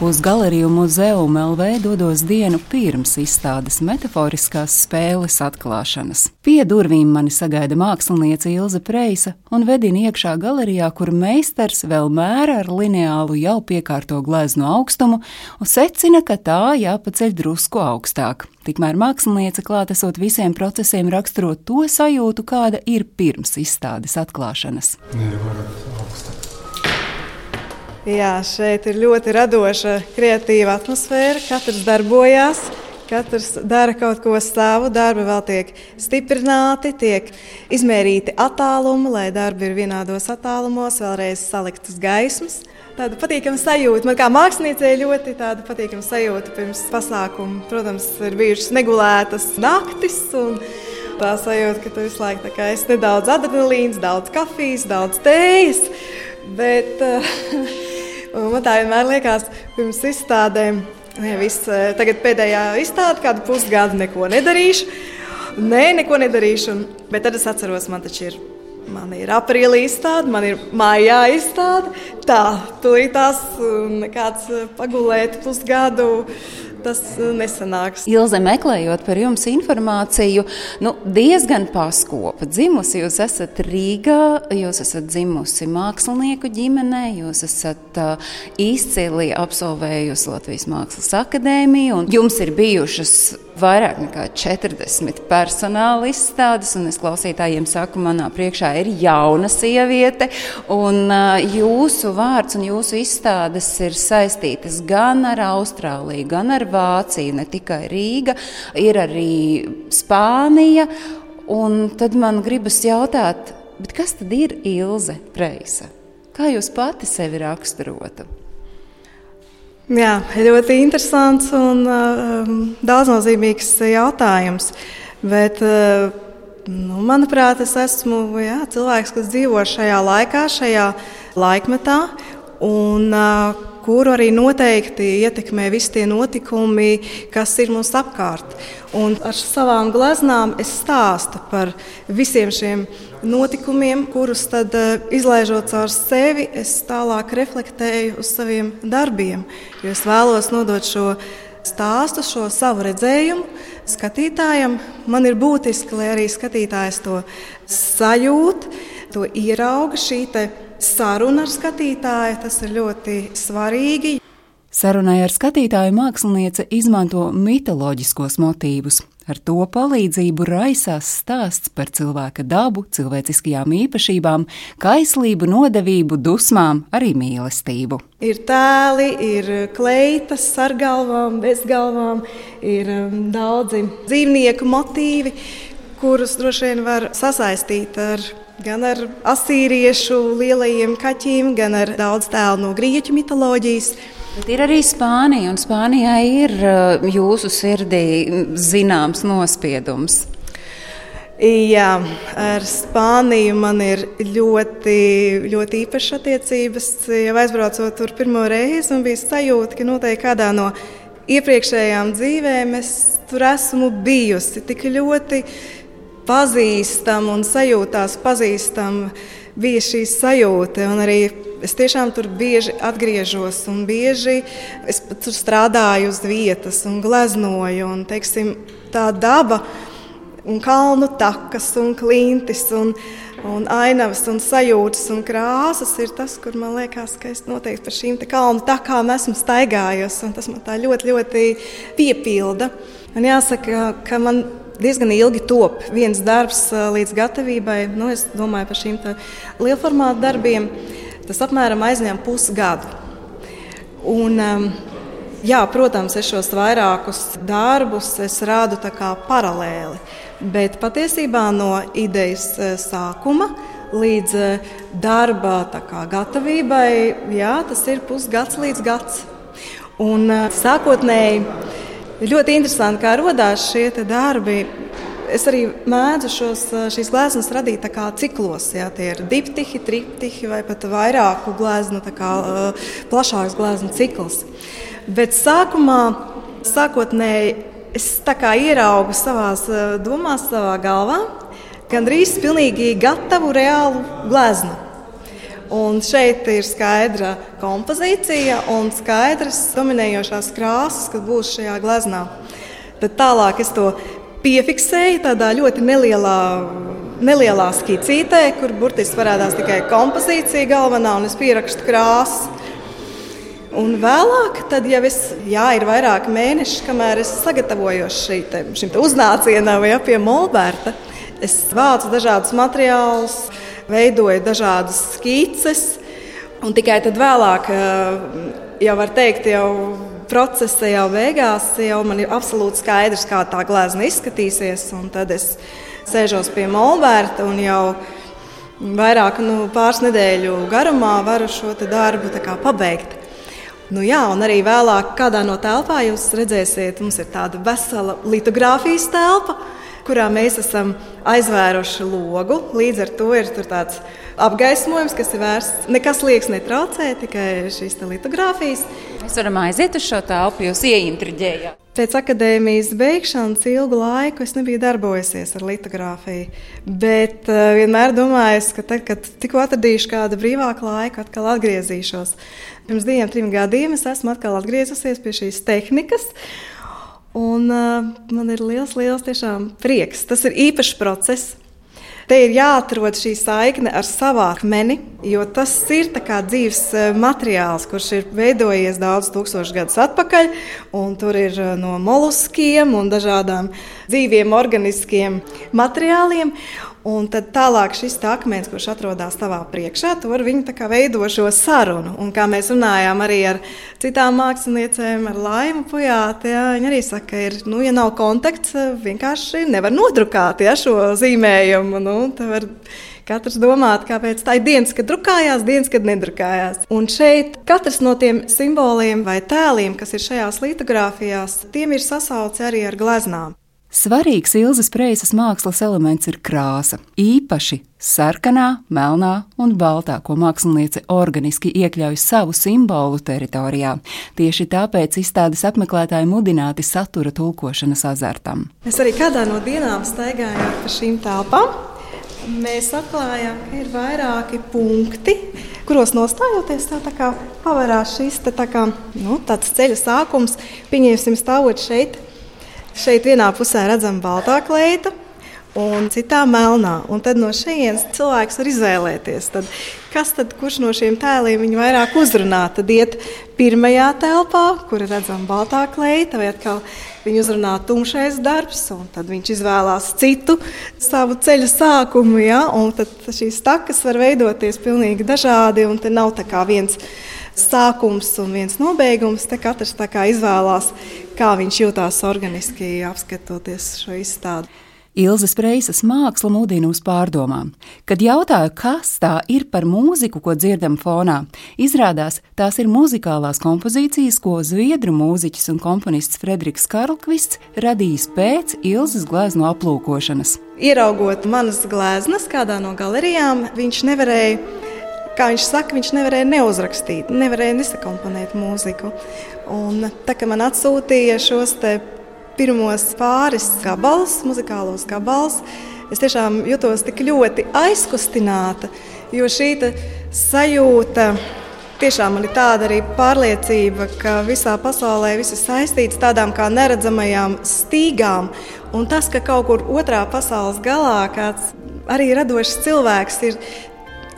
Uz galeriju muzeju LV dodos dienu pirms izstādes metaforiskās spēles atklāšanas. Pie durvīm mani sagaida māksliniece Ilze Preisa un vedina iekšā galerijā, kur meistars vēl mēra ar lineālu jau piekārto gleznu augstumu un secina, ka tā jāpaceļ drusku augstāk. Tikmēr māksliniece klātesot visiem procesiem raksturo to sajūtu, kāda ir pirms izstādes atklāšanas. Nē, varat. Jā, šeit ir ļoti radoša, kreatīva atmosfēra. Katrs darbojas, katrs dara kaut ko savu. Darbi vēl tiek stiprināti, tiek izmērīti attālumi, lai darbi ir vienādos attālumos, vēlreiz saliktas gaismas. Tāda patīkama sajūta. Man kā māksliniecei ļoti tāda patīkama sajūta pirms pasākuma. Protams, ir bijušas negulētas naktis. Tā sajūta, ka tu visu laiku esi nedaudz adrenalīns, daudz kafijas, daudz tējas. Bet uh, Un man tā vienmēr liekas, pirms izstādēm, ja viss, eh, tagad pēdējā izstāde, kādu pusgadu neko nedarīšu. Nē, neko nedarīšu. Bet tad es atceros, man taču ir. Man ir aprīlī izstāde, man ir maijā izstāde. Tā, tūlītās nekāds eh, pagulēt pusgadu tas uh, nesanāks. Ilze, meklējot par jums informāciju, nu, diezgan paskopa. Dzimusi jūs esat Rīgā, jūs esat dzimusi mākslinieku ģimenē, jūs esat uh, izcili absolvējusi Latvijas Mākslas akadēmiju, un jums ir bijušas vairāk nekā 40 personāla izstādes, un es klausītājiem saku, manā priekšā ir jauna sieviete, un jūsu vārds un jūsu izstādes ir saistītas gan ar Austrāliju, gan ar Vāciju, ne tikai Rīga, ir arī Spānija. Un tad man gribas jautāt, kas tad ir Ilze Preisa? Kā jūs pati sevi raksturotu? Jā, ļoti interesants un uh, daudznozīmīgs jautājums. Bet, uh, nu, manuprāt, es esmu jā, cilvēks, kas dzīvo šajā laikā, šajā laikmetā. Un, uh, kuru arī noteikti ietekmē visi tie notikumi, kas ir mums apkārt. Un ar savām gleznām es stāstu par visiem šiem notikumiem, kurus tad, eh, izlaižot caur sevi, es tālāk reflektēju uz saviem darbiem. Jo es vēlos nodot šo stāstu, šo savu redzējumu skatītājam. Man ir būtiski, lai arī skatītājs to sajūt, to ierauga šī saruna ar skatītāju. Tas ir ļoti svarīgi. Sarunai ar skatītāju māksliniece izmanto mitoloģiskos motīvus. Ar to palīdzību raisās stāsts par cilvēka dabu, cilvēciskajām īpašībām, kaislību, nodevību, dusmām, arī mīlestību. Ir tēli, ir kleitas ar galvām, bez galvām, ir um, daudzi dzīvnieku motīvi, kurus droši vien var sasaistīt ar gan ar asīriešu lielajiem kaķiem, gan ar daudz tēlu no grieķu mitoloģijas. Bet ir arī Spānija, un Spānijā ir uh, jūsu sirdī zināms nospiedums. Jā, ar Spāniju man ir ļoti, ļoti īpašas attiecības. Jau aizbraucot tur pirmo reizi, man bija sajūta, ka noteikti kādā no iepriekšējām dzīvēm es tur esmu bijusi tik ļoti pazīstama un sajūtās pazīstama bija šī sajūta. Es tiešām tur bieži atgriežos, un bieži es tur strādāju uz vietas un gleznoju. Un, teiksim, tā daba, un kalnu takas, un klintis, un, un ainavas, un sajūtas un krāsas ir tas, kur man liekas, ka es noteikti par šīm kalnu takām esmu staigājusi. Tas man tā ļoti, ļoti piepilda. Man jāsaka, ka man diezgan ilgi top viens darbs līdz gatavībai. Nu, es domāju par šīm lielformātu darbiem. Tas apmēram aizņem pusgadu. Un, jā, protams, es šos vairākus darbus rādu paralēli. Bet patiesībā no idejas sākuma līdz darba kā, gatavībai, jā, tas ir pusgads līdz gads. Un, sākotnēji Ir ļoti interesanti, kā radās šie darbi. Es arī mēdzu šos, šīs gleznas radīt ciklos. Jā, tie ir diptihi, triptihi vai pat vairāku gleznu, kā plašāks gleznu cikls. Bet sākumā, sākotnēji, es ieraugu savā domās, savā galvā, gandrīz pilnīgi gatavu reālu gleznu. Un šeit ir skaidra kompozīcija un skaidras dominējošās krāsas, kas būs šajā gleznā. Tad tālāk es to piefiksēju tādā ļoti nelielā, nelielā skicītē, kur burtiski parādās tikai kompozīcija galvenā, un es pierakstu krāsas. Un vēlāk, tad jau es, jā, ir vairāki mēneši, kamēr es sagatavojos šī te, šim te uznācienam vai pie Molbērta. Es vācu dažādus materiālus, veidoju dažādas skices, un tikai tad vēlāk, eh, jau var teikt, jau procesa jau beigās, jau man ir absolūti skaidrs, kā tā glezna izskatīsies. Tad es sēžos pie Molbērta un jau vairāk, nu, pāris nedēļu garumā varu šo darbu pabeigt. Nu jā, un arī vēlāk, kādā no telpām jūs redzēsiet, mums ir tāda vesela litogrāfijas telpa, kurā mēs esam aizvēruši logu. Līdz ar to ir tāds apgaismojums, kas ir vērsts. Nekas liekas netraucē, tikai šīs litogrāfijas. Mēs varam aiziet uz šo telpu, jūs ieintriģējāt. Pēc akadēmijas beigšanas ilgu laiku es nebiju darbojusies ar litogrāfiju. Bet uh, vienmēr domāju, ka tad, kad tikko atradīšu kādu brīvāku laiku, atkal atgriezīšos. Pirms diviem, trim gadiem es esmu atkal atgriezusies pie šīs tehnikas. Un, uh, man ir liels, liels prieks. Tas ir īpašs process. Te ir jāatrod šī saikne ar savu akmeni, jo tas ir dzīves materiāls, kurš ir veidojies daudzus tūkstošus gadus atpakaļ. Tur ir no moluskiem un dažādām dzīviem organiskiem materiāliem. Un tad tālāk šis akmens, kurš atrodas tavā priekšā, tur viņi veido šo sarunu. Un kā mēs runājām arī ar citām māksliniecēm, ar Laimu Pujāti, jā, viņi arī saka, ka, ir, nu, ja nav kontakts, vienkārši nevar nodrukāt ja, šo zīmējumu. Nu, Katrs domā, kāpēc tā ir dienas, kad drukājās, dienas, kad nedrukājās. Un šeit katrs no tiem simboliem vai tēliem, kas ir šajās litogrāfijās, tiem ir sasauci arī ar gleznām. Svarīgs Ilzas Preisas mākslas elements ir krāsa. Īpaši sarkanā, melnā un baltā, ko māksliniece organiski iekļauj savu simbolu teritorijā. Tieši tāpēc izstādes apmeklētāji mudināti satura tulkošanas azartam. Mēs arī kādā no dienām staigājām pa šīm telpām. Mēs atklājām, ka ir vairāki punkti, kuros nostājoties, tā, tā kā pavērās šis tā kā, nu, ceļa sākums. Pieņemsim, stāvot šeit Šeit vienā pusē redzama baltā kleita, un citā melnā. Un tad no šejienes cilvēks var izvēlēties, tad, kas tad, kurš no šiem tēliem viņu vairāk uzrunā. Tad iet pirmajā telpā, kur ir redzama baltā kleita, vai atkal viņu uzrunā tumšais darbs, un tad viņš izvēlās citu savu ceļa sākumu. Ja? Un tad šīs takas var veidoties pilnīgi dažādi, un te nav tā kā viens sākums un viens nobeigums. Te katrs izvēlās, kā viņš jūtās organiski apskatoties šo izstādi. Ilzas Preisas māksla mudina uz pārdomām. Kad jautāju, kas tā ir par mūziku, ko dzirdam fonā, izrādās tās ir muzikālās kompozīcijas, ko zviedru mūziķis un komponists Frederiks Karlkvists radījis pēc Ilzas glezno aplūkošanas. Ieraugot manas gleznas kādā no galerijām, viņš nevarēja kā viņš saka, viņš nevarēja neuzrakstīt, nevarēja nesakomponēt mūziku. Un tā kā man atsūtīja šos pirmos pāris gabalus, muzikālos gabalus, es tiešām jutos tik ļoti aizkustināta, jo šī sajūta. Tiešām man ir tāda arī pārliecība, ka visā pasaulē viss ir saistīts tādām kā neredzamajām stīgām. Un tas, ka kaut kur otrā pasaules galā kāds arī radošs cilvēks ir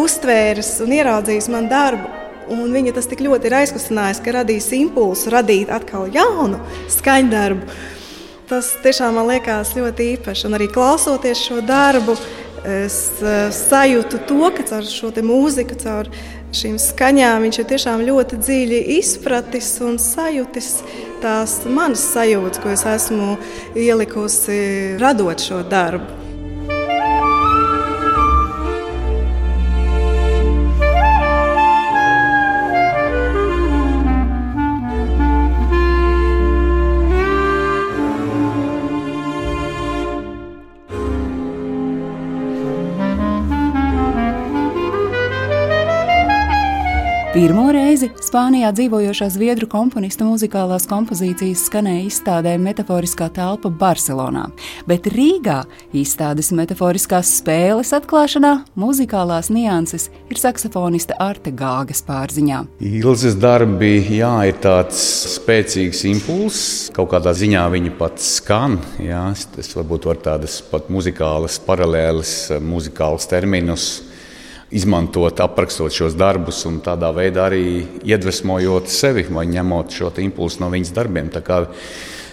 uztvēris un ieraudzījis manu darbu. Un viņa tas tik ļoti ir aizkustinājis, ka radīs impulsu radīt atkal jaunu skaņdarbu. Tas tiešām man liekas ļoti īpaši. Un arī klausoties šo darbu, es uh, sajūtu to, ka caur šo mūziku, caur šīm skaņām viņš ir tiešām ļoti dziļi izpratis un sajūtis tās manas sajūtas, ko es esmu ielikusi radot šo darbu. Reizi Spānijā dzīvojošā zviedru komponista muzikālās kompozīcijas skanēja izstādē Metaforiskā telpa Barcelonā, bet Rīgā izstādes metaforiskās spēles atklāšanā muzikālās nianses ir saksofonista Arte Gāgas pārziņā. Ilzas darbi, jā, ir tāds spēcīgs impulss, kaut kādā ziņā viņi pat skan, jā, es varbūt var tādas pat muzikālas paralēles, muzikālas terminus izmantot, aprakstot šos darbus un tādā veidā arī iedvesmojot sevi vai ņemot šo impulsu no viņas darbiem.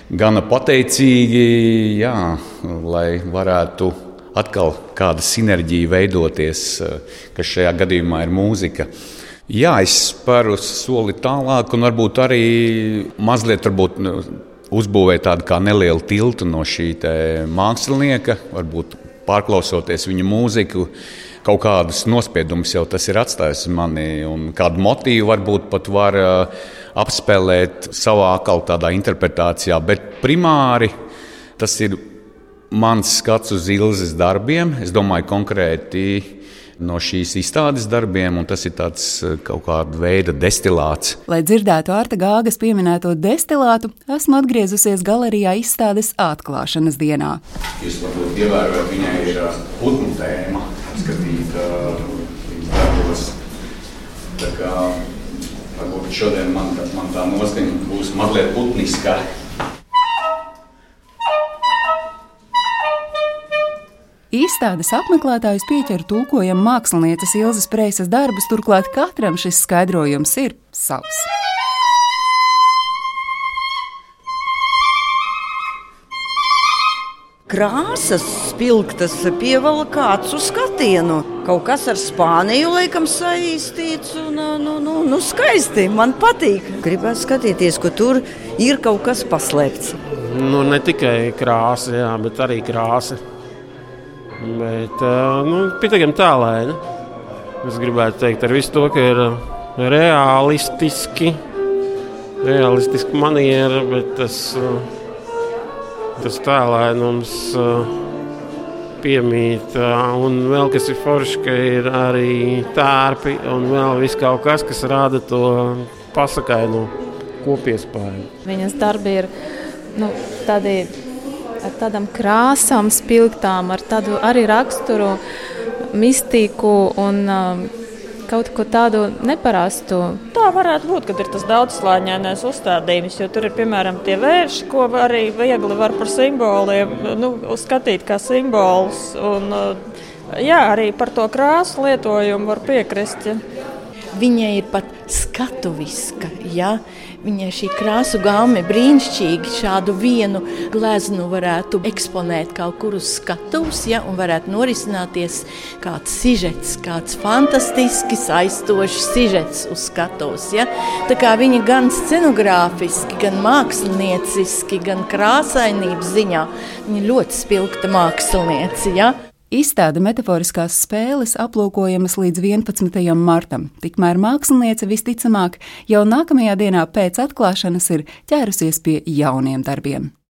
Gana pateicīgi, jā, lai varētu atkal kāda sinerģija veidoties, kas šajā gadījumā ir mūzika. Jā, es spēru soli tālāk, un varbūt arī mazliet varbūt, nu, uzbūvēju tādu nelielu tiltu no šī mākslinieka, varbūt pārklausoties viņa mūziku kaut kādus nospiedumus jau tas ir atstājis mani, un kādu motīvu varbūt pat var uh, apspēlēt savā atkal tādā interpretācijā, bet primāri tas ir mans skats uz ilzas darbiem. Es domāju konkrēti no šīs izstādes darbiem, un tas ir tāds uh, kaut kāda veida destilāts. Lai dzirdētu Arta Gāgas pieminēto destilātu, esmu atgriezusies galerijā izstādes atklāšanas dienā. Jūs varbūt ievērojat, viņai ir uh, putnu tēma izskatīt viņas darbos. Tā kā varbūt šodien man, man tā noskaņa būs mazliet putniskā. Izstādes apmeklētājus pieķer tulkojam mākslinieces Ilzas Preisas darbus, turklāt katram šis skaidrojums ir savs. Krāsas spilgtas pievelk kāds uz skatienu. Kaut kas ar Spāniju laikam saistīts un nu, nu, nu, skaisti. Man patīk. Gribētu skatīties, ka tur ir kaut kas paslēpts. Nu, ne tikai krāsa, jā, bet arī krāsa. Bet nu, pietiekami tālēni. Es gribētu teikt, ar visu to, ka ir realistiski, realistiski maniera, bet tas. Uh, tas tēlēnums piemīt. Un vēl kas ir forši, ka ir arī tērpi un vēl viss kaut kas, kas rada to pasakainu kopiespēju. Viņas darbi ir nu, tādi ar tādām krāsām, spilgtām, ar tādu arī raksturu, mistiku un um, kaut ko tādu neparastu. Tā varētu būt, kad ir tas daudzslāņainais uzstādījums, jo tur ir piemēram tie vērši, ko arī viegli var par simboliem nu, uzskatīt kā simbolus. Un, jā, arī par to krāsu lietojumu var piekrist. Viņa ir pat skatuviska. Ja? Viņai šī krāsu gāme brīnišķīgi šādu vienu gleznu varētu eksponēt kaut kur uz skatuves, ja, un varētu norisināties kāds sižets, kāds fantastiski saistošs sižets uz skatuves. Ja. Tā kā viņa gan scenogrāfiski, gan mākslinieciski, gan krāsainības ziņā, viņa ļoti spilgta māksliniece. Ja. Izstāde metaforiskās spēles aplūkojamas līdz 11. martam, tikmēr māksliniece visticamāk jau nākamajā dienā pēc atklāšanas ir ķērusies pie jauniem darbiem.